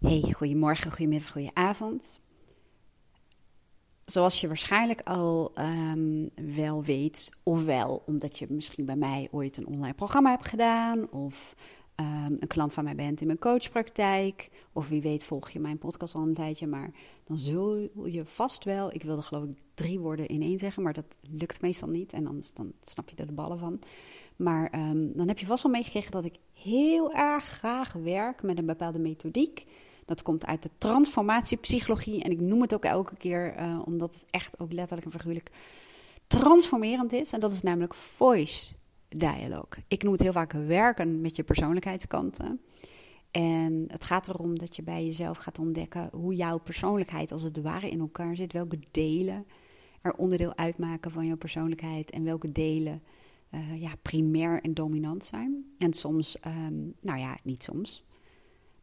Hey, goedemorgen, goedemiddag, goedenavond. Zoals je waarschijnlijk al um, wel weet, ofwel omdat je misschien bij mij ooit een online programma hebt gedaan, of um, een klant van mij bent in mijn coachpraktijk, of wie weet volg je mijn podcast al een tijdje, maar dan zul je vast wel, ik wilde geloof ik drie woorden in één zeggen, maar dat lukt meestal niet en anders dan snap je er de ballen van. Maar um, dan heb je vast wel meegekregen dat ik heel erg graag werk met een bepaalde methodiek dat komt uit de transformatiepsychologie. En ik noem het ook elke keer, uh, omdat het echt ook letterlijk en figuurlijk transformerend is. En dat is namelijk voice dialogue. Ik noem het heel vaak werken met je persoonlijkheidskanten. En het gaat erom dat je bij jezelf gaat ontdekken hoe jouw persoonlijkheid als het ware in elkaar zit. Welke delen er onderdeel uitmaken van jouw persoonlijkheid en welke delen uh, ja, primair en dominant zijn. En soms, um, nou ja, niet soms,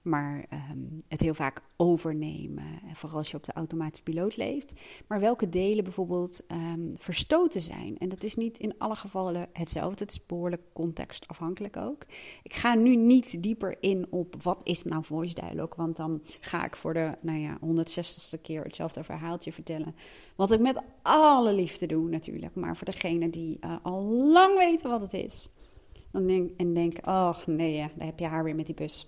maar um, het heel vaak overnemen. Vooral als je op de automatische piloot leeft. Maar welke delen bijvoorbeeld um, verstoten zijn. En dat is niet in alle gevallen hetzelfde. Het is behoorlijk contextafhankelijk ook. Ik ga nu niet dieper in op wat is nou voice dialogue. Want dan ga ik voor de nou ja, 160ste keer hetzelfde verhaaltje vertellen. Wat ik met alle liefde doe natuurlijk. Maar voor degene die uh, al lang weten wat het is. Dan denk, en denk, oh nee, daar heb je haar weer met die bus.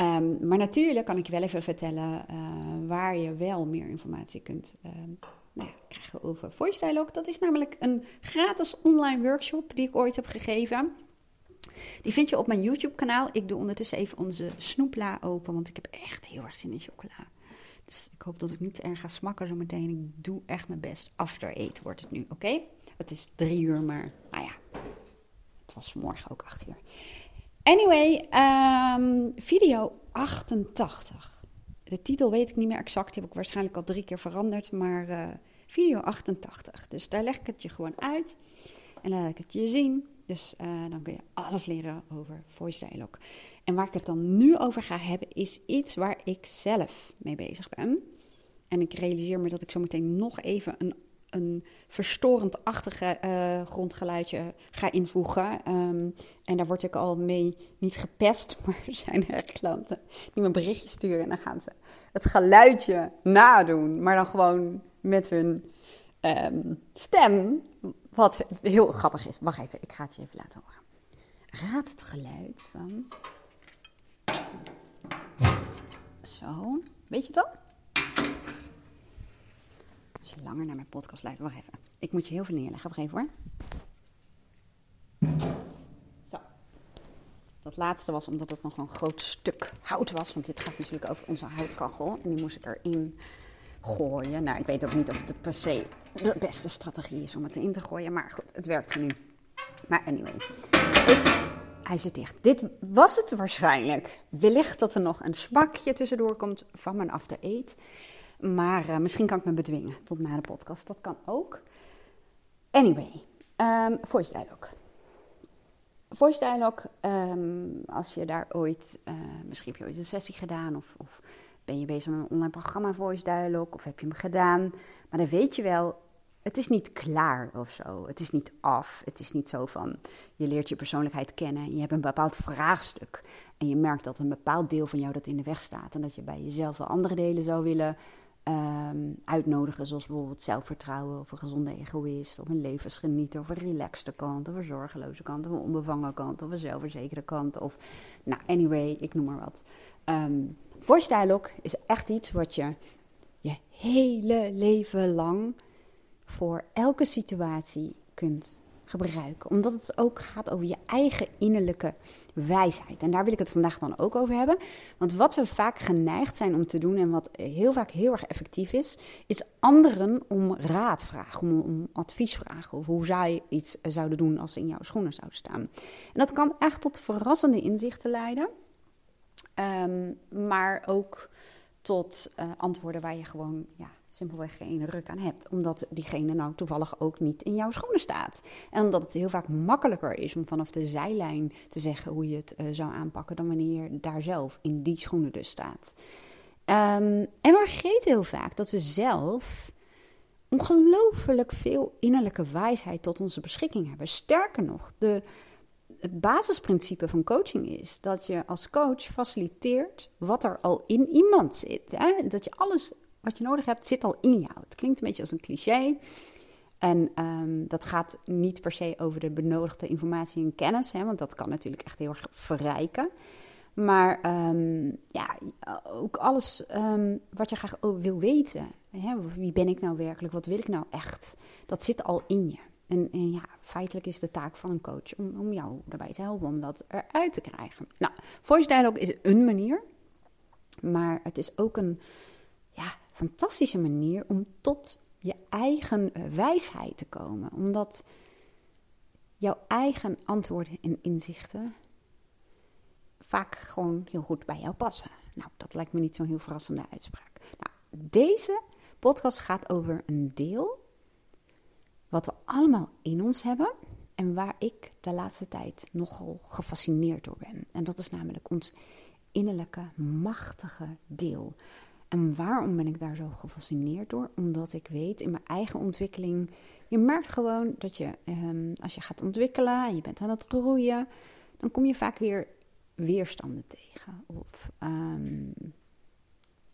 Um, maar natuurlijk kan ik je wel even vertellen uh, waar je wel meer informatie kunt um, nou krijgen over Voice Dialogue. Dat is namelijk een gratis online workshop die ik ooit heb gegeven. Die vind je op mijn YouTube-kanaal. Ik doe ondertussen even onze snoepla open, want ik heb echt heel erg zin in chocola. Dus ik hoop dat ik niet te erg ga smakken zo meteen. Ik doe echt mijn best. After eight wordt het nu, oké? Het is drie uur, maar nou ja, het was vanmorgen ook acht uur. Anyway, um, video 88. De titel weet ik niet meer exact, die heb ik waarschijnlijk al drie keer veranderd, maar uh, video 88. Dus daar leg ik het je gewoon uit en laat ik het je zien. Dus uh, dan kun je alles leren over voice dialogue. En waar ik het dan nu over ga hebben, is iets waar ik zelf mee bezig ben. En ik realiseer me dat ik zo meteen nog even een een verstorend-achtige uh, grondgeluidje ga invoegen. Um, en daar word ik al mee niet gepest, maar er zijn er klanten die me berichtjes sturen en dan gaan ze het geluidje nadoen, maar dan gewoon met hun um, stem, wat heel grappig is. Wacht even, ik ga het je even laten horen. Raad het geluid van. Zo, weet je het al? Je langer naar mijn podcast luistert. Wacht even. Ik moet je heel veel neerleggen. Wacht even hoor. Zo. Dat laatste was omdat het nog een groot stuk hout was. Want dit gaat natuurlijk over onze houtkachel. En die moest ik erin gooien. Nou, ik weet ook niet of het per se de beste strategie is om het erin te gooien. Maar goed, het werkt nu. Maar anyway. Hij zit dicht. Dit was het waarschijnlijk. Wellicht dat er nog een smakje tussendoor komt van mijn after eat. Maar uh, misschien kan ik me bedwingen tot na de podcast. Dat kan ook. Anyway, um, voice dialogue. Voice dialogue, um, als je daar ooit, uh, misschien heb je ooit een sessie gedaan of, of ben je bezig met een online programma Voice Dialogue of heb je hem gedaan. Maar dan weet je wel, het is niet klaar of zo. Het is niet af. Het is niet zo van je leert je persoonlijkheid kennen en je hebt een bepaald vraagstuk. En je merkt dat een bepaald deel van jou dat in de weg staat. En dat je bij jezelf wel andere delen zou willen um, uitnodigen, zoals bijvoorbeeld zelfvertrouwen of een gezonde egoïst, of een levensgenieter, of een relaxte kant, of een zorgeloze kant, of een onbevangen kant, of een zelfverzekerde kant, of nou, anyway, ik noem maar wat. Um, voice dialogue is echt iets wat je je hele leven lang voor elke situatie kunt gebruiken. Omdat het ook gaat over je eigen innerlijke wijsheid. En daar wil ik het vandaag dan ook over hebben. Want wat we vaak geneigd zijn om te doen en wat heel vaak heel erg effectief is, is anderen om raad vragen, om, om advies vragen. Of hoe zij iets zouden doen als ze in jouw schoenen zouden staan. En dat kan echt tot verrassende inzichten leiden. Um, maar ook tot uh, antwoorden waar je gewoon ja, simpelweg geen ruk aan hebt. Omdat diegene nou toevallig ook niet in jouw schoenen staat. En omdat het heel vaak makkelijker is om vanaf de zijlijn te zeggen hoe je het uh, zou aanpakken dan wanneer je daar zelf in die schoenen dus staat. Um, en we vergeten heel vaak dat we zelf ongelooflijk veel innerlijke wijsheid tot onze beschikking hebben. Sterker nog, de het basisprincipe van coaching is dat je als coach faciliteert wat er al in iemand zit. Hè? Dat je alles wat je nodig hebt, zit al in jou. Het klinkt een beetje als een cliché. En ehm, dat gaat niet per se over de benodigde informatie en kennis, hè, want dat kan natuurlijk echt heel erg verrijken. Maar um, ja, ook alles um, wat je graag wil weten. Hè? Wie ben ik nou werkelijk? Wat wil ik nou echt? Dat zit al in je. En, en, ja, feitelijk is de taak van een coach om, om jou daarbij te helpen om dat eruit te krijgen. Nou, voice dialogue is een manier, maar het is ook een ja, fantastische manier om tot je eigen wijsheid te komen. Omdat jouw eigen antwoorden en inzichten vaak gewoon heel goed bij jou passen. Nou, dat lijkt me niet zo'n heel verrassende uitspraak. Nou, deze podcast gaat over een deel wat we allemaal in ons hebben en waar ik de laatste tijd nogal gefascineerd door ben. En dat is namelijk ons innerlijke machtige deel. En waarom ben ik daar zo gefascineerd door? Omdat ik weet in mijn eigen ontwikkeling. Je merkt gewoon dat je, ehm, als je gaat ontwikkelen en je bent aan het groeien, dan kom je vaak weer weerstanden tegen. Of um,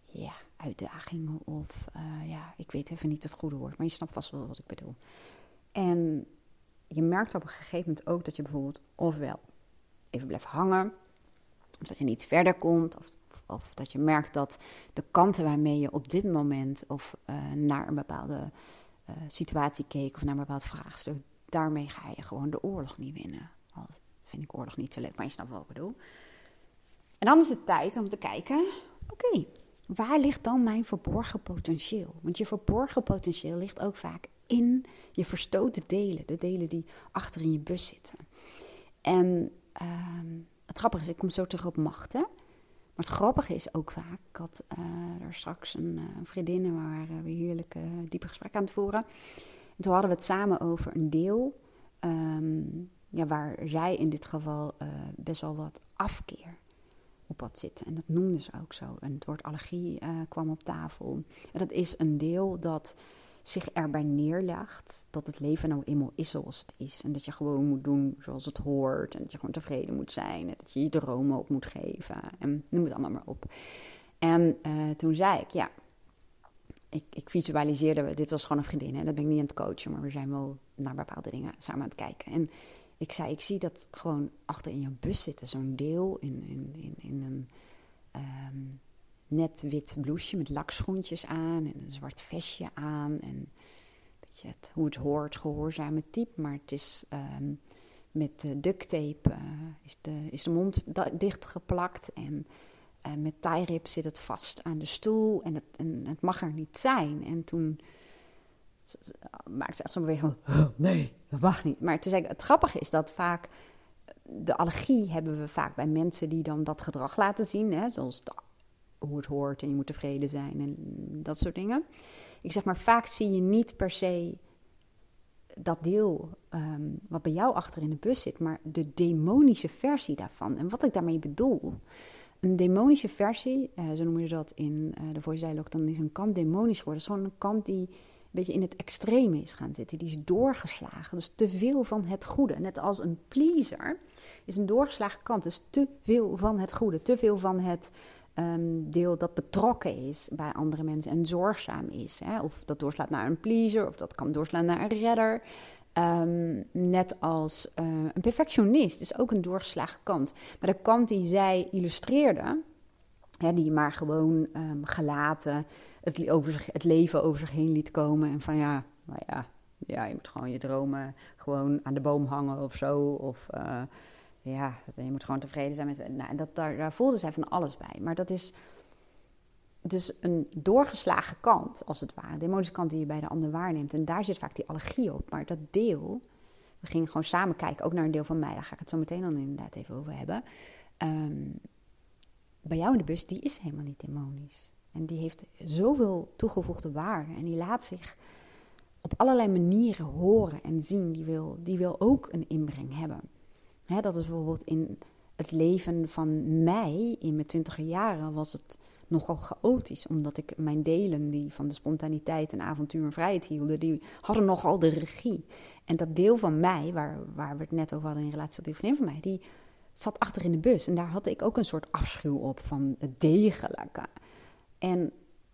ja, uitdagingen. Of uh, ja, ik weet even niet het goede woord, maar je snapt vast wel wat ik bedoel. En je merkt op een gegeven moment ook dat je bijvoorbeeld ofwel even blijft hangen, of dat je niet verder komt, of, of dat je merkt dat de kanten waarmee je op dit moment of uh, naar een bepaalde uh, situatie keek of naar een bepaald vraagstuk, daarmee ga je gewoon de oorlog niet winnen. Al vind ik oorlog niet zo leuk, maar je snapt wat ik bedoel. En dan is het tijd om te kijken, oké, waar ligt dan mijn verborgen potentieel? Want je verborgen potentieel ligt ook vaak in je verstoten delen, de delen die achter in je bus zitten. En uh, het grappige is, ik kom zo terug op machten. Maar het grappige is ook vaak, ik had daar straks een, uh, vriendin waar we heerlijk uh, diepe gesprek aan het voeren. En toen hadden we het samen over een deel um, ja, waar zij in dit geval best wel wat afkeer op had zitten. En dat noemden ze ook zo. En het woord allergie kwam op tafel. En dat is een deel dat zich erbij neerlegt dat het leven nou eenmaal is zoals het is. En dat je gewoon moet doen zoals het hoort. En dat je gewoon tevreden moet zijn. En dat je je dromen op moet geven. En noem het allemaal maar op. En uh, toen zei ik, ja, ik, ik visualiseerde, dit was gewoon een vriendin. En dat ben ik niet aan het coachen, maar we zijn wel naar bepaalde dingen samen aan het kijken. En ik zei, ik zie dat gewoon achter in je bus zitten, zo'n deel in, in, in, in een... Um, net wit blouseje met lakschoentjes aan en een zwart vestje aan. En beetje het, hoe het hoort, gehoorzame type. Maar het is um, met duct tape uh, is, de, is de mond dichtgeplakt. En uh, met tie rip zit het vast aan de stoel. En het, het mag er niet zijn. En toen maakte ze echt zo'n beweging van... Nee, dat mag niet. Maar toen zei ik, het grappige is dat vaak... De allergie hebben we vaak bij mensen die dan dat gedrag laten zien. Hè, zoals de hoe het hoort en je moet tevreden zijn en dat soort dingen. Ik zeg maar, vaak zie je niet per se dat deel um, wat bij jou achter in de bus zit, maar de demonische versie daarvan. En wat ik daarmee bedoel. Een demonische versie, uh, zo noemen ze dat in uh, de Voice Dialogue, dan is een kant demonisch geworden. Is gewoon een kant die een beetje in het extreme is gaan zitten. Die is doorgeslagen. Dus te veel van het goede. Net als een pleaser is een doorgeslagen kant. Dus te veel van het goede. Te veel van het um, deel dat betrokken is bij andere mensen en zorgzaam is. Hè? Of dat doorslaat naar een pleaser, of dat kan doorslaan naar een redder. Um, net als uh, een perfectionist is ook een doorgeslagen kant. Maar de kant die zij illustreerde, hè, die maar gewoon um, gelaten het, over zich, het leven over zich heen liet komen. En van ja, nou ja, ja, je moet gewoon je dromen gewoon aan de boom hangen of zo. Of uh, ja, je moet gewoon tevreden zijn met. Nou, dat, daar, voelde zij van alles bij. Maar dat is dus een doorgeslagen kant, als het ware. De demonische kant die je bij de ander waarneemt. En daar zit vaak die allergie op. Maar dat deel, we gingen gewoon samen kijken, ook naar een deel van mij. Daar ga ik het zo meteen dan inderdaad even over hebben. Um, bij jou in de bus, die is helemaal niet demonisch. En die heeft zoveel toegevoegde waarde. En die laat zich op allerlei manieren horen en zien. Die wil, die wil ook een inbreng hebben dat is bijvoorbeeld in het leven van mij in mijn twintiger jaren was het nogal chaotisch. Omdat ik mijn delen die van de spontaniteit en avontuur en vrijheid hielden, die hadden nogal de regie. En dat deel van mij, waar, waar we het net over hadden in relatie tot die vriendin van mij, die zat achter in de bus. En daar had ik ook een soort afschuw op van het degelijke. En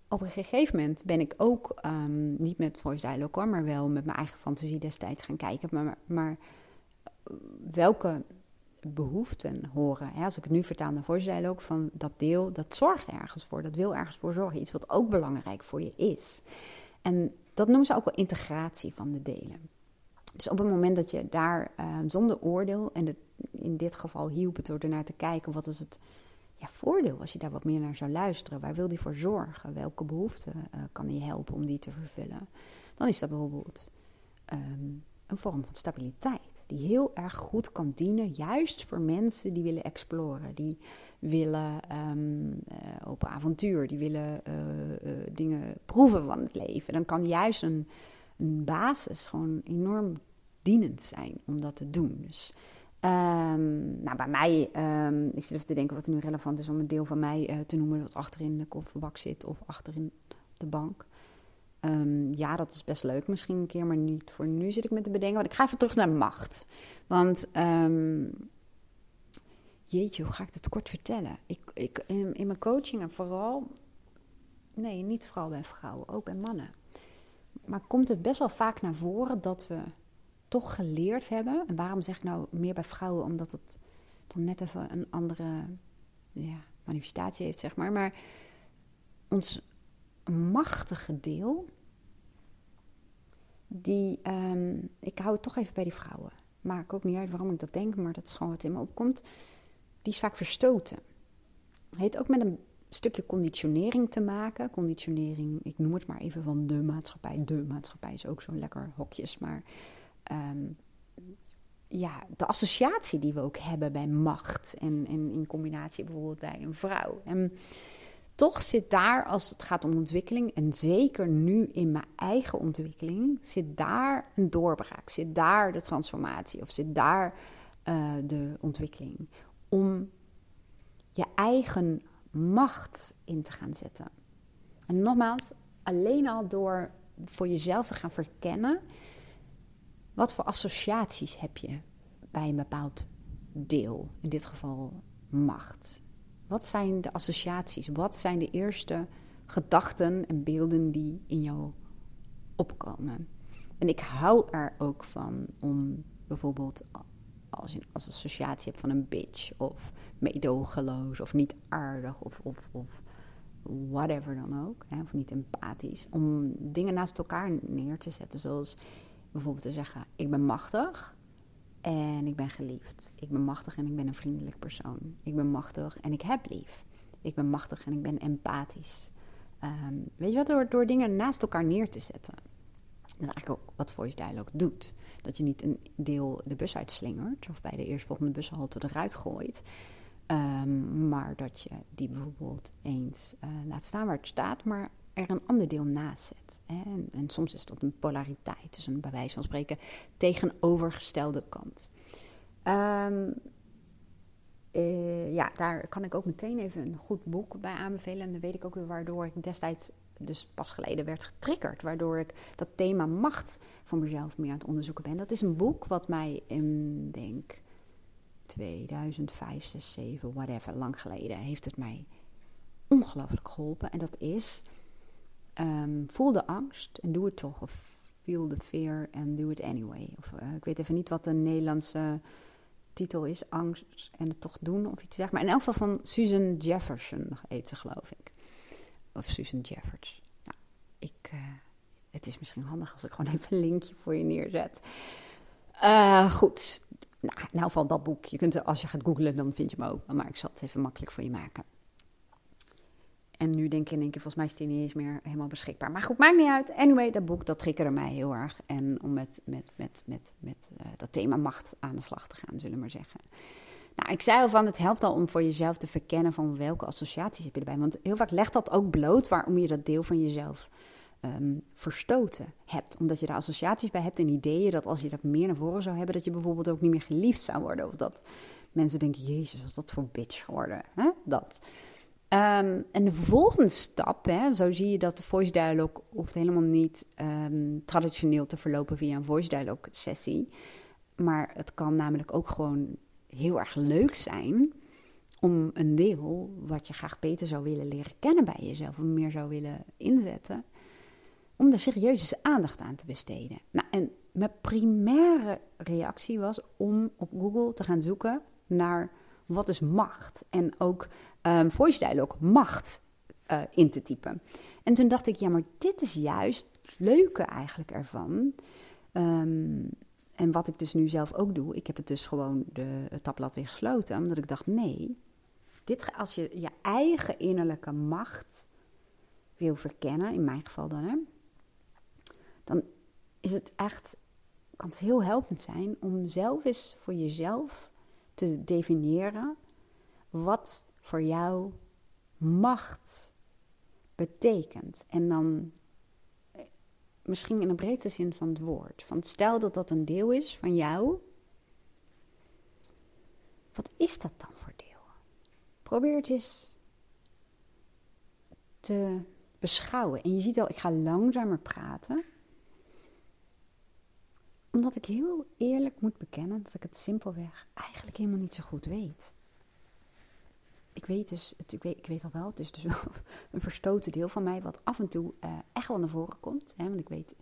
op een gegeven moment ben ik ook, um, niet met Voice Dialogue hoor, maar wel met mijn eigen fantasie destijds gaan kijken. Maar, maar welke behoeften horen. Als ik het nu vertaal naar Voice ook van dat deel, dat zorgt ergens voor, dat wil ergens voor zorgen. Iets wat ook belangrijk voor je is. En dat noemen ze ook wel integratie van de delen. Dus op het moment dat je daar uh, zonder oordeel, en in dit geval hielp het door ernaar te kijken, wat is het ja, voordeel als je daar wat meer naar zou luisteren? Waar wil die voor zorgen? Welke behoeften uh, kan je helpen om die te vervullen? Dan is dat bijvoorbeeld um, een vorm van stabiliteit. Die heel erg goed kan dienen, juist voor mensen die willen exploren. Die willen um, op avontuur, die willen uh, uh, dingen proeven van het leven. Dan kan juist een, basis gewoon enorm dienend zijn om dat te doen. Dus um, nou, bij mij, um, ik zit even te denken wat nu relevant is om een deel van mij te noemen dat achterin de kofferbak zit of achterin de bank. Um, ja, dat is best leuk misschien een keer, maar niet voor nu zit ik met te bedenken. Want ik ga even terug naar macht. Want, um, jeetje, hoe ga ik dat kort vertellen? Ik, ik, in, in mijn coachingen vooral, nee, niet vooral bij vrouwen, ook bij mannen. Maar komt het best wel vaak naar voren dat we toch geleerd hebben. En waarom zeg ik nou meer bij vrouwen? Omdat het dan net even een andere ja, manifestatie heeft, zeg maar. Maar ons machtige deel, die, um, ik hou het toch even bij die vrouwen. Maakt ook niet uit waarom ik dat denk, maar dat is gewoon wat in me opkomt. Die is vaak verstoten. Heeft ook met een stukje conditionering te maken. Conditionering, ik noem het maar even van de maatschappij. De maatschappij is ook zo'n lekker hokjes, maar um, ja, de associatie die we ook hebben bij macht en, en in combinatie bijvoorbeeld bij een vrouw. En toch zit daar, als het gaat om ontwikkeling, en zeker nu in mijn eigen ontwikkeling, zit daar een doorbraak, zit daar de transformatie of zit daar uh, de ontwikkeling. Om je eigen macht in te gaan zetten. En nogmaals, alleen al door voor jezelf te gaan verkennen, wat voor associaties heb je bij een bepaald deel, in dit geval macht? Wat zijn de associaties? Wat zijn de eerste gedachten en beelden die in jou opkomen? En ik hou er ook van om bijvoorbeeld als je een associatie hebt van een bitch of meedogenloos of niet aardig of, of, of whatever dan ook, hè, of niet empathisch, om dingen naast elkaar neer te zetten. Zoals bijvoorbeeld te zeggen: Ik ben machtig en ik ben geliefd. Ik ben machtig en ik ben een vriendelijk persoon. Ik ben machtig en ik heb lief. Ik ben machtig en ik ben empathisch. Ehm, weet je wat? Door, door dingen naast elkaar neer te zetten. Dat is eigenlijk ook wat Voice Dialogue doet. Dat je niet een deel de bus uitslingert of bij de eerstvolgende bushalte eruit gooit. Um, maar dat je die bijvoorbeeld eens uh, laat staan waar het staat, maar er een ander deel naast zet. En, soms is dat een polariteit, dus een bij wijze van spreken tegenovergestelde kant. Um, uh, ja, daar kan ik ook meteen even een goed boek bij aanbevelen. En dan weet ik ook weer waardoor ik destijds, dus pas geleden, werd getriggerd. Waardoor ik dat thema macht voor mezelf meer aan het onderzoeken ben. Dat is een boek wat mij in, denk 2005, 6, 7, whatever, lang geleden, heeft het mij ongelooflijk geholpen. En dat is um, voel de angst en doe het toch. Of feel the fear and do it anyway. Of, uh, ik weet even niet wat de Nederlandse titel is. Angst en het toch doen of iets zeg maar. In elk geval van Susan Jefferson heet ze geloof ik. Of Susan Jeffords. Nou, ik, uh, het is misschien handig als ik gewoon even een linkje voor je neerzet. Uh, goed. Nou, in elk geval dat boek. Je kunt, als je gaat googlen, dan vind je me ook. Maar ik zal het even makkelijk voor je maken. En nu denk ik in één keer, volgens mij is die niet eens meer helemaal beschikbaar. Maar goed, maakt niet uit. Anyway, dat boek, dat triggerde mij heel erg. En om met, met, met, met, met uh, dat thema macht aan de slag te gaan, zullen we maar zeggen. Nou, ik zei al van, het helpt al om voor jezelf te verkennen van welke associaties heb je erbij. Want heel vaak legt dat ook bloot waarom je dat deel van jezelf um, verstoten hebt. Omdat je er associaties bij hebt en ideeën dat als je dat meer naar voren zou hebben, dat je bijvoorbeeld ook niet meer geliefd zou worden. Of dat mensen denken, jezus, wat is dat voor bitch geworden? Hè? Dat. Ehm, en de volgende stap, hè, zo zie je dat de voice dialogue hoeft helemaal niet ehm, traditioneel te verlopen via een voice dialogue sessie. Maar het kan namelijk ook gewoon heel erg leuk zijn om een deel wat je graag beter zou willen leren kennen bij jezelf, of meer zou willen inzetten, om er serieuze aandacht aan te besteden. Nou, en mijn primaire reactie was om op Google te gaan zoeken naar wat is macht. En ook um, voice dialogue macht uh, in te typen. En toen dacht ik, ja, maar dit is juist het leuke eigenlijk ervan. Um, en wat ik dus nu zelf ook doe, ik heb het dus gewoon de, tabblad weer gesloten. Omdat ik dacht, nee, dit, als je je eigen innerlijke macht wil verkennen, in mijn geval dan, hè, dan is het echt, kan het heel helpend zijn om zelf eens voor jezelf te definiëren wat voor jou macht betekent. En dan eh, misschien in een breedste zin van het woord. Van stel dat dat een deel is van jou. Wat is dat dan voor deel? Probeer het eens te beschouwen. En je ziet al, ik ga langzamer praten. Omdat ik heel eerlijk moet bekennen dat ik het simpelweg eigenlijk helemaal niet zo goed weet ik weet dus, ik, weet, ik weet al wel, het is dus wel een verstoten deel van mij, wat af en toe uh, echt wel naar voren komt. Hè, want ik weet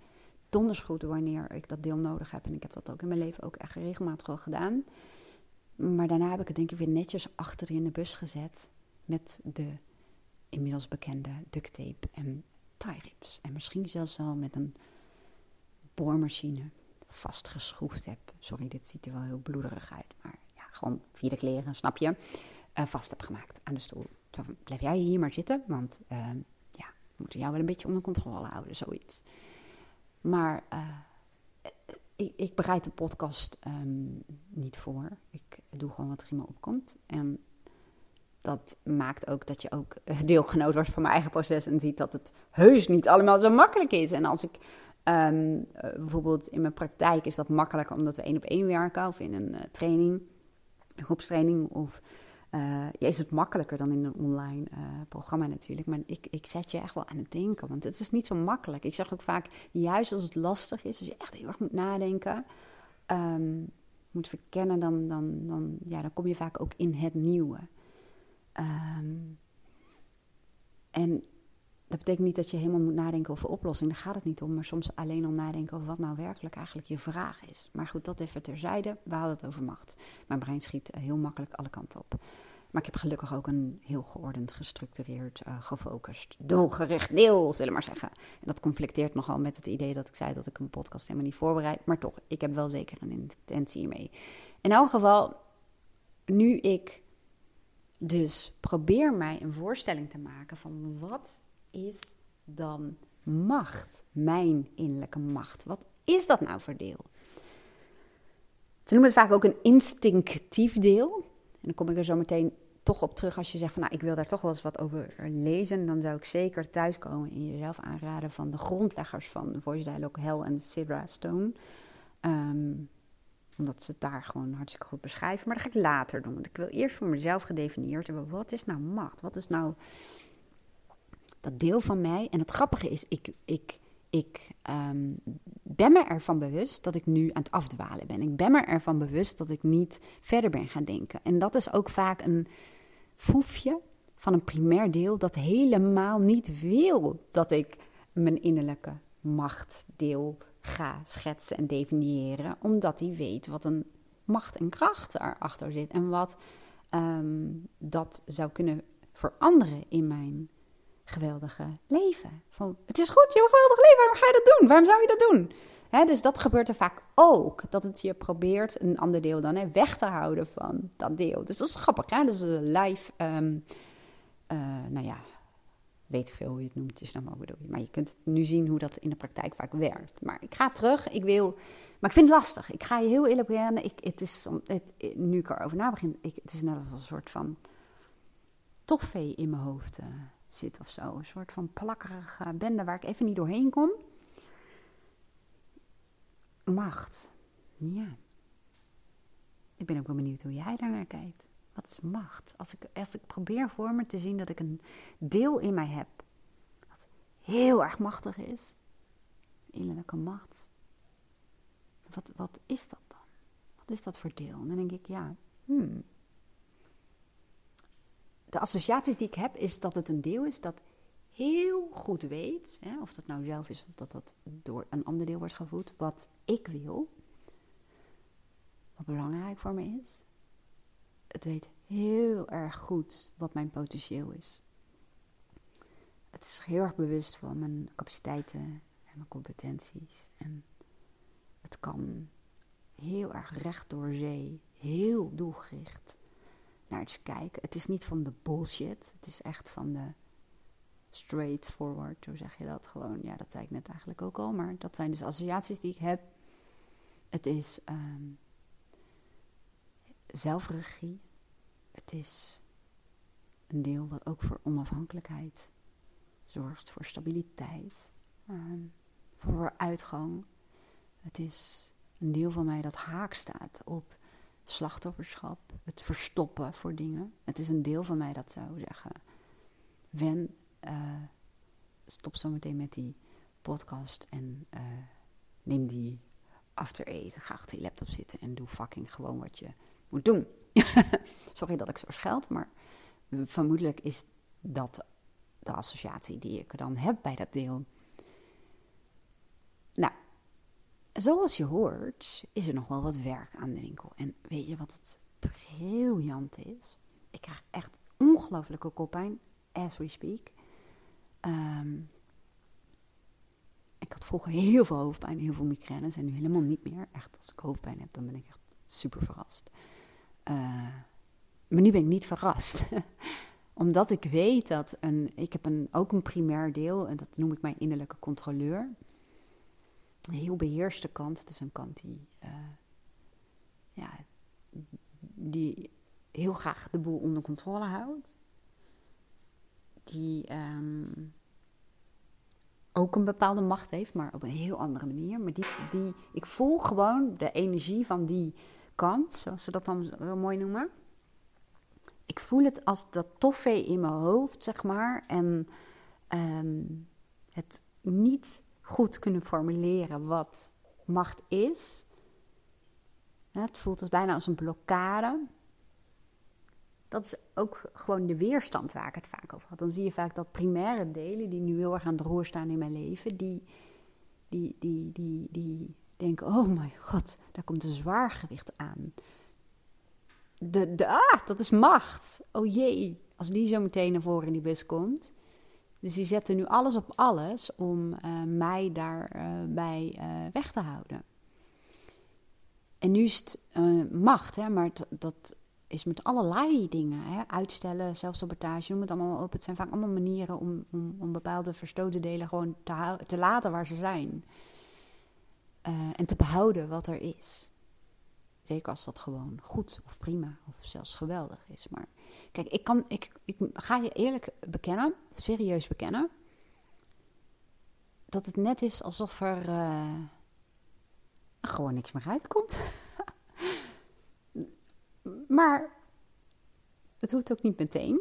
donders goed wanneer ik dat deel nodig heb. En ik heb dat ook in mijn leven ook echt regelmatig wel gedaan. Maar daarna heb ik het denk ik weer netjes achter in de bus gezet met de inmiddels bekende duct tape en tie rips. En misschien zelfs al met een boormachine vastgeschroefd heb. Sorry, dit ziet er wel heel bloederig uit, maar ja, gewoon via de kleren, snap je? uh, vast heb gemaakt aan de stoel. Zo blijf jij hier maar zitten, want uh, ja, we moeten jou wel een beetje onder controle houden, zoiets. Maar uh, ik, ik, bereid de podcast um, niet voor. Ik doe gewoon wat er in me opkomt. En dat maakt ook dat je ook deelgenoot wordt van mijn eigen proces en ziet dat het heus niet allemaal zo makkelijk is. En als ik um, bijvoorbeeld in mijn praktijk is dat makkelijker omdat we één op één werken of in een training, een groepstraining of uh, ja, is het makkelijker dan in een online programma natuurlijk. Maar ik, ik zet je echt wel aan het denken. Want het is niet zo makkelijk. Ik zeg ook vaak, juist als het lastig is, als je echt heel erg moet nadenken, um, moet verkennen, dan, dan, dan, ja, dan kom je vaak ook in het nieuwe. Um, en dat betekent niet dat je helemaal moet nadenken over oplossingen. Daar gaat het niet om. Maar soms alleen om nadenken over wat nou werkelijk eigenlijk je vraag is. Maar goed, dat even terzijde. We hadden het over macht. Mijn brein schiet heel makkelijk alle kanten op. Maar ik heb gelukkig ook een heel geordend, gestructureerd, uh, gefocust, doelgericht deel, zullen we maar zeggen. En dat conflicteert nogal met het idee dat ik zei dat ik een podcast helemaal niet voorbereid. Maar toch, ik heb wel zeker een intentie hiermee. In elk geval, nu ik dus probeer mij een voorstelling te maken van wat is dan macht? Mijn innerlijke macht. Wat is dat nou voor deel? Ze noemen het vaak ook een instinctief deel. En dan kom ik er zo meteen toch op terug als je zegt van nou, ik wil daar toch wel eens wat over lezen. Dan zou ik zeker thuiskomen en jezelf aanraden van de grondleggers van Voice Dialogue, Hell en Sidra Stone. Um, omdat ze het daar gewoon hartstikke goed beschrijven. Maar dat ga ik later doen. Want ik wil eerst voor mezelf gedefinieerd hebben. Wat is nou macht? Wat is nou dat deel van mij. En het grappige is, ik, ik, ik um, ben me ervan bewust dat ik nu aan het afdwalen ben. Ik ben me ervan bewust dat ik niet verder ben gaan denken. En dat is ook vaak een foefje van een primair deel dat helemaal niet wil dat ik mijn innerlijke machtdeel ga schetsen en definiëren, omdat hij weet wat een macht en kracht erachter zit en wat um, dat zou kunnen veranderen in mijn geweldige leven. Van, het is goed, je hebt een geweldig leven, waarom ga je dat doen? Waarom zou je dat doen? dus dat gebeurt er vaak ook. Dat het je probeert een ander deel dan weg te houden van dat deel. Dus dat is grappig. Hè? Dus live, um, uh, nou ja, weet ik veel hoe je het noemt. Is nou maar bedoel je. Maar je kunt nu zien hoe dat in de praktijk vaak werkt. Maar ik ga terug. Ik wil, maar ik vind het lastig. Ik ga je heel eerlijk. Ik, het is, het, nu ik erover na begin, ik, het is net een soort van toffee in mijn hoofd. Uh zit of zo. Een soort van plakkerige bende waar ik even niet doorheen kom. Macht. Ja. ik ben ook wel benieuwd hoe jij daar naar kijkt. Wat is macht? Als ik, als ik probeer voor me te zien dat ik een deel in mij heb wat heel erg machtig is, innerlijke macht, wat, wat is dat dan? Wat is dat voor deel? En dan denk ik, ja, hmm. De associaties die ik heb, is dat het een deel is dat heel goed weet, hè, of dat nou zelf is of dat dat door een ander deel wordt gevoed, wat ik wil, wat belangrijk voor me is. Het weet heel erg goed wat mijn potentieel is. Het is heel erg bewust van mijn capaciteiten en mijn competenties. En het kan heel erg recht door zee, heel doelgericht naar iets kijken. Het is niet van de bullshit, het is echt van de straightforward, hoe zeg je dat? Gewoon, ja, dat zei ik net eigenlijk ook al, maar dat zijn dus associaties die ik heb. Het is um, zelfregie. Het is een deel wat ook voor onafhankelijkheid zorgt, voor stabiliteit, um, voor uitgang. Het is een deel van mij dat haak staat op slachtofferschap, het verstoppen voor dingen. Het is een deel van mij dat zou zeggen: Wen, uh, stop zo meteen met die podcast en uh, neem die after eten. Ga achter je laptop zitten en doe fucking gewoon wat je moet doen. Sorry dat ik zo scheld, maar vermoedelijk is dat de associatie die ik dan heb bij dat deel. Nou, zoals je hoort, is er nog wel wat werk aan de winkel. En weet je wat het briljant is? Ik krijg echt ongelooflijke koppijn, as we speak. Um, ik had vroeger heel veel hoofdpijn, heel veel migraines en nu helemaal niet meer. Echt, als ik hoofdpijn heb, dan ben ik echt super verrast. Uh, maar nu ben ik niet verrast. Omdat ik weet dat een, ik heb een, ook een primair deel, en dat noem ik mijn innerlijke controleur. Heel beheerste kant. Het is een kant die, uh, ja, die heel graag de boel onder controle houdt. Die um, ook een bepaalde macht heeft, maar op een heel andere manier. Maar die, die, ik voel gewoon de energie van die kant, zoals ze dat dan wel mooi noemen. Ik voel het als dat toffee in mijn hoofd, zeg maar. En um, het niet goed kunnen formuleren wat macht is. Het voelt als bijna als een blokkade. Dat is ook gewoon de weerstand waar ik het vaak over had. Dan zie je vaak dat primaire delen, die nu heel erg aan het roer staan in mijn leven, die, die, die, die, die denken: oh mijn god, daar komt een zwaar gewicht aan. De, de, ah, dat is macht. Oh jee, als die zo meteen naar voren in die bus komt. Dus die zetten nu alles op alles om uh, mij daarbij uh, uh, weg te houden. En nu is het macht, hè, maar dat is met allerlei dingen. Hè? Uitstellen, zelfsabotage, noem het allemaal op. Het zijn vaak allemaal manieren om, om, om bepaalde verstoten delen gewoon te laten waar ze zijn. en te behouden wat er is. Zeker als dat gewoon goed of prima of zelfs geweldig is. Maar kijk, ik, kan, ik, ik ga je eerlijk bekennen, serieus bekennen, dat het net is alsof er uh, gewoon niks meer uitkomt. maar het hoeft ook niet meteen.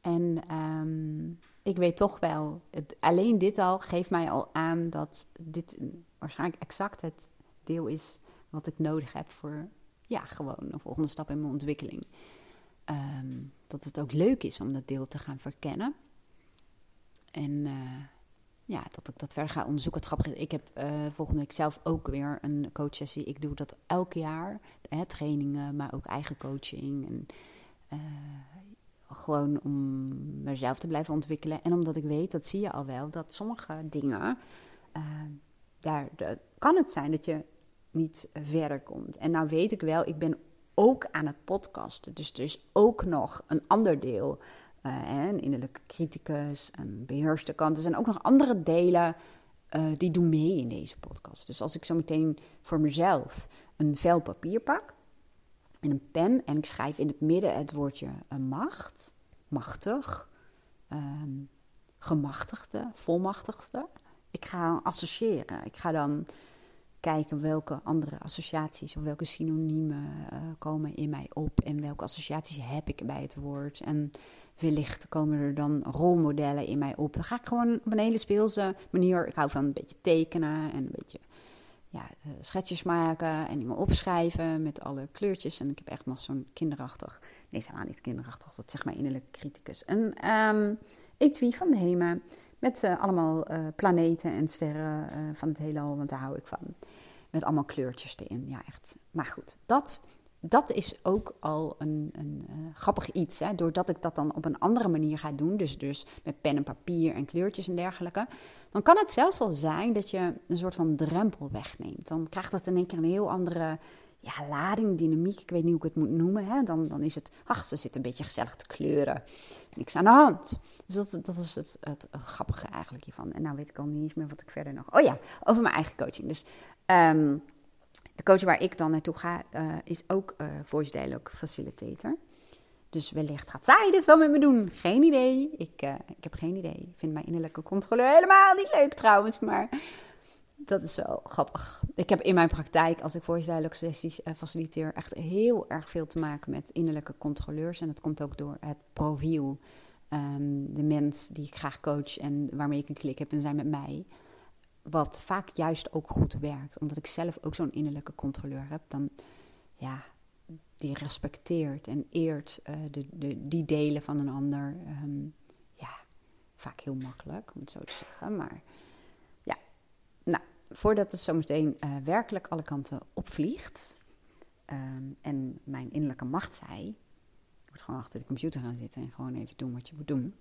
En um, ik weet toch wel, het, alleen dit al geeft mij al aan dat dit waarschijnlijk exact het deel is wat ik nodig heb voor, ja, gewoon een volgende stap in mijn ontwikkeling. Um, dat het ook leuk is om dat deel te gaan verkennen. En uh, ja, dat ik dat verder ga onderzoeken. Het grappige ik heb uh, volgende week zelf ook weer een coachsessie. Ik doe dat elk jaar. Hè, trainingen, maar ook eigen coaching. En, uh, gewoon om mezelf te blijven ontwikkelen. En omdat ik weet, dat zie je al wel, dat sommige dingen... daar kan het zijn dat je niet verder komt. En nou weet ik wel, ik ben ook aan het podcasten. Dus er is ook nog een ander deel. Uh, innerlijke criticus, een beheerste kant. Er zijn ook nog andere delen uh, die doen mee in deze podcast. Dus als ik zo meteen voor mezelf een vel papier pak en een pen en ik schrijf in het midden het woordje uh, macht, machtig, um, gemachtigde, volmachtigde. Ik ga associëren. Ik ga dan kijken welke andere associaties of welke synoniemen uh, komen in mij op en welke associaties heb ik bij het woord. En wellicht komen er dan rolmodellen in mij op. Dan ga ik gewoon op een hele speelse manier. Ik hou van een beetje tekenen en een beetje ja, uh, schetsjes maken en dingen opschrijven met alle kleurtjes. En ik heb echt nog zo'n kinderachtig, nee, helemaal niet kinderachtig, dat zeg maar innerlijke criticus. Een um, etui van de HEMA met allemaal uh, planeten en sterren van het heelal, want daar hou ik van. Met allemaal kleurtjes erin, ja echt. Maar goed, dat dat is ook al een, een uh, grappig iets. Hè? Doordat ik dat dan op een andere manier ga doen, dus, dus met pen en papier en kleurtjes en dergelijke, dan kan het zelfs al zijn dat je een soort van drempel wegneemt. Dan krijgt het in één keer een heel andere ja, lading, dynamiek. Ik weet niet hoe ik het moet noemen. Hè? Dan, dan is het, ach, ze zit een beetje gezellig te kleuren. Niks aan de hand. Dus dat, dat is het, het, grappige eigenlijk hiervan. En nou weet ik al niet eens meer wat ik verder nog... Oh ja, over mijn eigen coaching. Dus... Um, de coach waar ik dan naartoe ga, uh, is ook uh, voice dialogue facilitator. Dus wellicht gaat zij dit wel met me doen. Geen idee. Ik, uh, ik heb geen idee. Ik vind mijn innerlijke controleur helemaal niet leuk trouwens. Maar dat is zo grappig. Ik heb in mijn praktijk, als ik voice sessies faciliteer, echt heel erg veel te maken met innerlijke controleurs. En dat komt ook door het profiel. Um, de mens die ik graag coach en waarmee ik een klik heb en zijn met mij wat vaak juist ook goed werkt. Omdat ik zelf ook zo'n innerlijke controleur heb, dan ja, die respecteert en eert uh, de, de, die delen van een ander. Um, ja, vaak heel makkelijk, om het zo te zeggen. Maar voordat het zometeen uh, werkelijk alle kanten opvliegt. Um, en mijn innerlijke macht zei, je moet gewoon achter de computer gaan zitten en gewoon even doen wat je moet doen.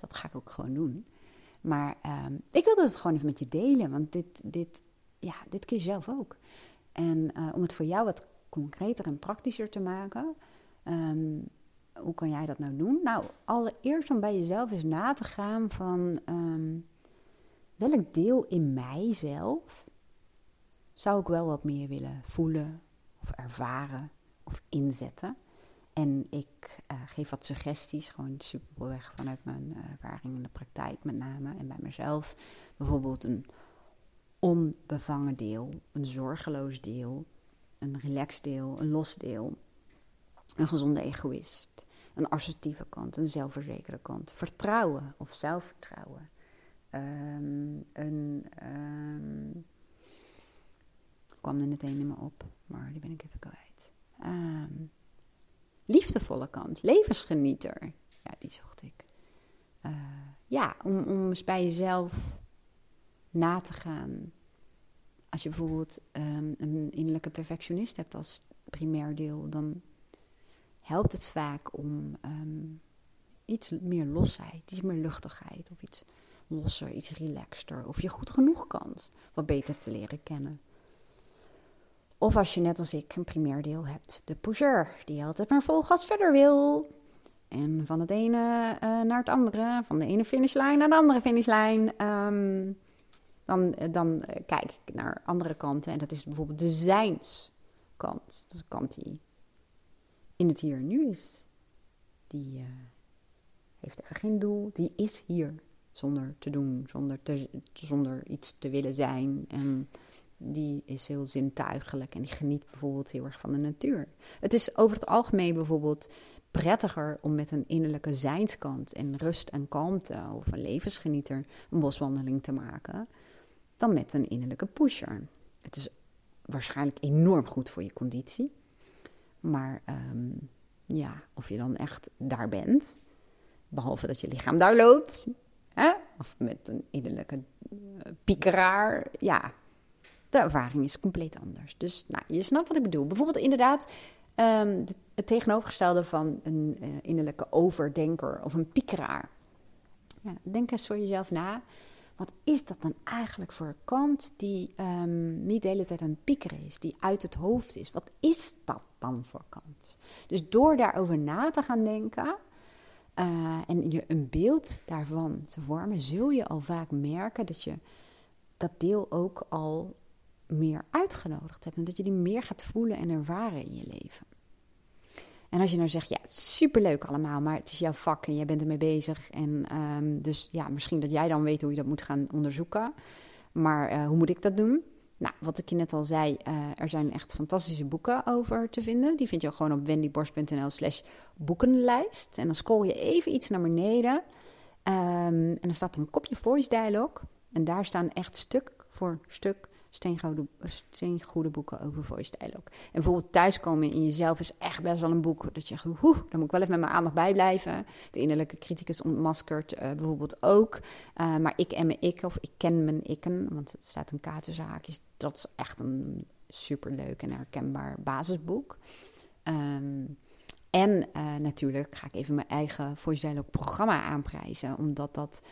Dat ga ik ook gewoon doen. Maar um, ik wilde het gewoon even met je delen, want dit, dit, ja, dit kun je zelf ook. En uh, om het voor jou wat concreter en praktischer te maken, um, hoe kan jij dat nou doen? Nou, allereerst om bij jezelf eens na te gaan van welk deel in mijzelf zou ik wel wat meer willen voelen of ervaren of inzetten. En ik uh, geef wat suggesties, gewoon superweg vanuit mijn uh, ervaring in de praktijk met name en bij mezelf. Bijvoorbeeld een onbevangen deel, een zorgeloos deel, een relaxed deel, een los deel, een gezonde egoïst, een assertieve kant, een zelfverzekerde kant, vertrouwen of zelfvertrouwen, um, een... Um, kwam er net een in me op, maar die ben ik even kwijt. Um, liefdevolle kant, levensgenieter. Ja, die zocht ik. Uh, ja, om, om eens bij jezelf na te gaan. Als je bijvoorbeeld een innerlijke perfectionist hebt als primair deel, dan helpt het vaak om iets meer losheid, iets meer luchtigheid of iets losser, iets relaxter. Of je goed genoeg kant wat beter te leren kennen. Of als je net als ik een primair deel hebt, de pusher, die altijd maar vol gas verder wil. En van het ene uh, naar het andere, van de ene finishlijn naar de andere finishlijn. Um, dan, dan uh, kijk ik naar andere kanten. En dat is bijvoorbeeld de zijnskant. De kant die in het hier en nu is. Die heeft even geen doel. Die is hier. Zonder te doen, zonder, te, zonder iets te willen zijn. En die is heel zintuigelijk en die geniet bijvoorbeeld heel erg van de natuur. Het is over het algemeen bijvoorbeeld prettiger om met een innerlijke zijnskant en rust en kalmte of een levensgenieter een boswandeling te maken dan met een innerlijke pusher. Het is waarschijnlijk enorm goed voor je conditie. Maar um, ja, of je dan echt daar bent, behalve dat je lichaam daar loopt, of met een innerlijke uh, piekeraar, ja, de ervaring is compleet anders. Dus nou, je snapt wat ik bedoel. Bijvoorbeeld inderdaad um, het tegenovergestelde van een uh, innerlijke overdenker of een piekeraar. Ja, denk eens voor jezelf na. Wat is dat dan eigenlijk voor een kant die um, niet de hele tijd aan het piekeren is, die uit het hoofd is? Wat is dat dan voor kant? Dus door daarover na te gaan denken uh, en je een beeld daarvan te vormen, zul je al vaak merken dat je dat deel ook al meer uitgenodigd hebt. En dat je die meer gaat voelen en ervaren in je leven. En als je nou zegt, ja, superleuk allemaal, maar het is jouw vak en jij bent ermee bezig. En um, dus ja, misschien dat jij dan weet hoe je dat moet gaan onderzoeken. Maar uh, hoe moet ik dat doen? Nou, wat ik je net al zei, uh, er zijn echt fantastische boeken over te vinden. Die vind je ook gewoon op wendyborst.nl slash boekenlijst. En dan scroll je even iets naar beneden. Um, en dan staat er een kopje voice dialogue. En daar staan echt stuk voor stuk steengoede, steengoede boeken over voice dialogue. En bijvoorbeeld thuiskomen in jezelf is echt best wel een boek dat je zegt, daar moet ik wel even met mijn aandacht bij blijven. De innerlijke criticus ontmaskert uh, bijvoorbeeld ook. Uh, maar ik en mijn ik, of ik ken mijn ikken, want het staat een haakjes. Dat is echt een superleuk en herkenbaar basisboek. Um, en natuurlijk ga ik even mijn eigen voice dialogue programma aanprijzen, omdat dat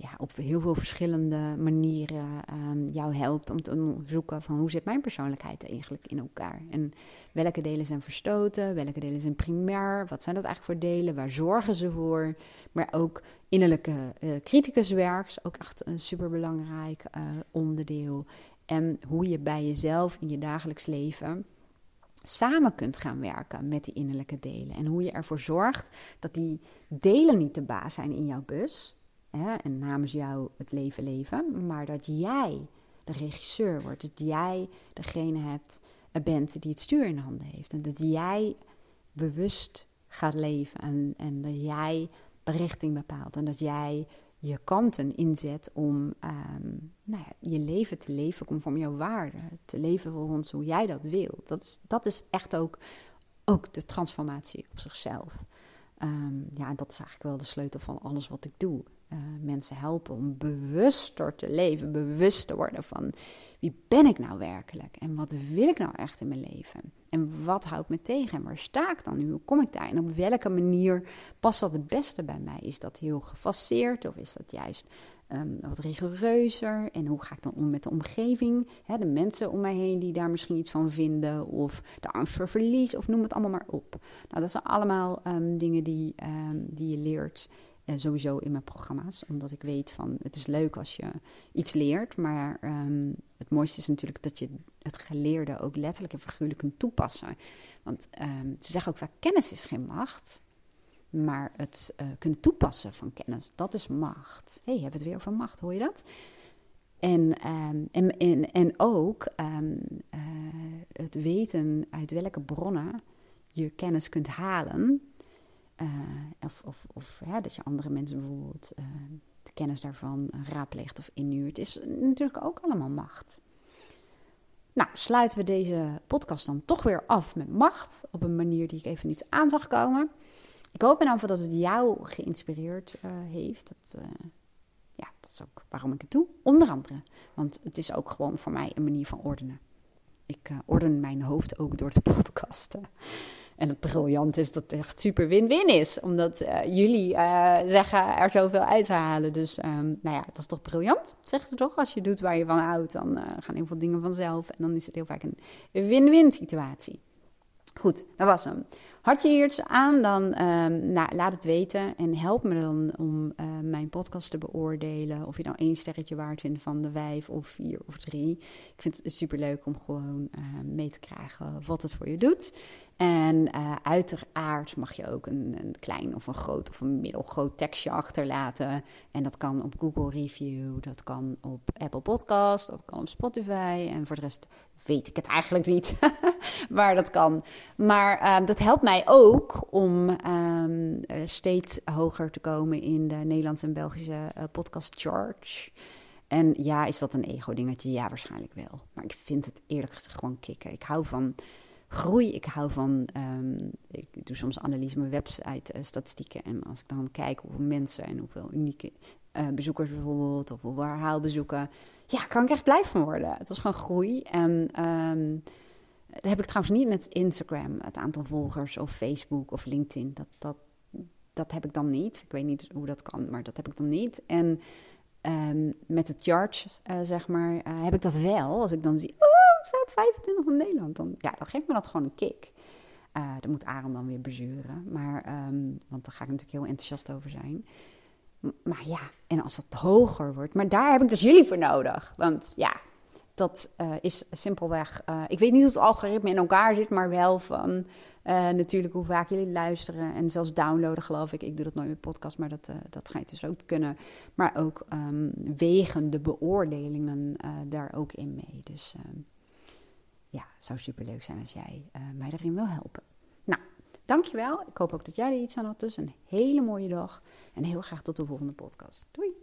ja, op heel veel verschillende manieren um, jou helpt om te onderzoeken van hoe zit mijn persoonlijkheid eigenlijk in elkaar. En welke delen zijn verstoten, welke delen zijn primair, wat zijn dat eigenlijk voor delen, waar zorgen ze voor. Maar ook innerlijke uh, criticuswerk ook echt een superbelangrijk uh, onderdeel. En hoe je bij jezelf in je dagelijks leven samen kunt gaan werken met die innerlijke delen. En hoe je ervoor zorgt dat die delen niet de baas zijn in jouw bus en namens jou het leven leven, maar dat jij de regisseur wordt. Dat jij degene hebt, eh, bent die het stuur in handen heeft. En dat jij bewust gaat leven en, en dat jij de richting bepaalt. En dat jij je kanten inzet om um, nou ja, je leven te leven conform jouw waarden. Te leven volgens hoe jij dat wilt. Dat is, dat is echt ook, ook de transformatie op zichzelf. Um, ja, dat is eigenlijk wel de sleutel van alles wat ik doe. Uh, mensen helpen om bewuster te leven, bewust te worden van wie ben ik nou werkelijk en wat wil ik nou echt in mijn leven? En wat houdt me tegen en waar sta ik dan nu, hoe kom ik daar? En op welke manier past dat het beste bij mij? Is dat heel gefaseerd of is dat juist um, wat rigoureuzer? En hoe ga ik dan om met de omgeving, de mensen om mij heen die daar misschien iets van vinden of de angst voor verlies of noem het allemaal maar op. Nou, dat zijn allemaal um, dingen die, um, die je leert sowieso in mijn programma's. Omdat ik weet van het is leuk als je iets leert. Maar um, het mooiste is natuurlijk dat je het geleerde ook letterlijk en figuurlijk kunt toepassen. Want um, ze zeggen ook vaak: kennis is geen macht. Maar het uh, kunnen toepassen van kennis, dat is macht. Hé, hey, hebben we het weer over macht, hoor je dat? En, um, en, en, en ook uh, het weten uit welke bronnen je kennis kunt halen. Uh, of of, of ja, dat je andere mensen bijvoorbeeld uh, de kennis daarvan raadpleegt of inhuurt, is natuurlijk ook allemaal macht. Nou, sluiten we deze podcast dan toch weer af met macht. Op een manier die ik even niet aan zag komen. Ik hoop in ieder geval dat het jou geïnspireerd heeft. Dat, ja, dat is ook waarom ik het doe. Onder andere. Want het is ook gewoon voor mij een manier van ordenen. Ik orden mijn hoofd ook door te podcasten. En het briljant is dat het echt super win-win is. Omdat uh, jullie uh, zeggen er zoveel uit te halen. Dus um, nou ja, dat is toch briljant, zegt ze toch? Als je doet waar je van houdt, dan uh, gaan heel veel dingen vanzelf. En dan is het heel vaak een win-win situatie. Goed, dat was hem. Had je hier iets aan, dan um, nou, laat het weten. En help me dan om mijn podcast te beoordelen. Of je nou één sterretje waard vindt van de vijf of vier of drie. Ik vind het super leuk om gewoon mee te krijgen wat het voor je doet. En uh, uiteraard mag je ook een, een, klein of een groot of een middelgroot tekstje achterlaten. En dat kan op Google Review, dat kan op Apple Podcast, dat kan op Spotify. En voor de rest weet ik het eigenlijk niet waar dat kan. Maar uh, dat helpt mij ook om um, steeds hoger te komen in de Nederlandse en Belgische uh, podcast charge. En ja, is dat een ego-dingetje? Ja, waarschijnlijk wel. Maar ik vind het eerlijk gezegd gewoon kicken. Ik hou van groei. Ik hou van, um, ik doe soms analyse mijn website uh, statistieken. En als ik dan kijk hoeveel mensen en hoeveel unieke uh, bezoekers bijvoorbeeld, of hoeveel herhaalbezoeken, ja, kan ik echt blij van worden. Het is gewoon groei. En um, dat heb ik trouwens niet met Instagram, het aantal volgers, of Facebook of LinkedIn. Dat, dat, dat heb ik dan niet. Ik weet niet hoe dat kan, maar dat heb ik dan niet. En um, met het charge, uh, zeg maar, heb ik dat wel. Als ik dan zie, sta op 25 van Nederland. Dan, ja, dan geeft me dat gewoon een kick. Uh, dan moet Aaron dan weer bezuren. Maar, um, want daar ga ik natuurlijk heel enthousiast over zijn. Maar ja, en als dat hoger wordt. Maar daar heb ik dus jullie voor nodig. Want ja, dat is simpelweg. ik weet niet hoe het algoritme in elkaar zit, maar wel van natuurlijk hoe vaak jullie luisteren. En zelfs downloaden, geloof ik. Ik doe dat nooit met podcast, maar dat, dat schijnt dus ook kunnen. Maar ook um, wegen de beoordelingen daar ook in mee. Dus ehm, ja, zou super leuk zijn als jij mij daarin wil helpen. Nou, dankjewel. Ik hoop ook dat jij er iets aan had. Dus een hele mooie dag. En heel graag tot de volgende podcast. Doei!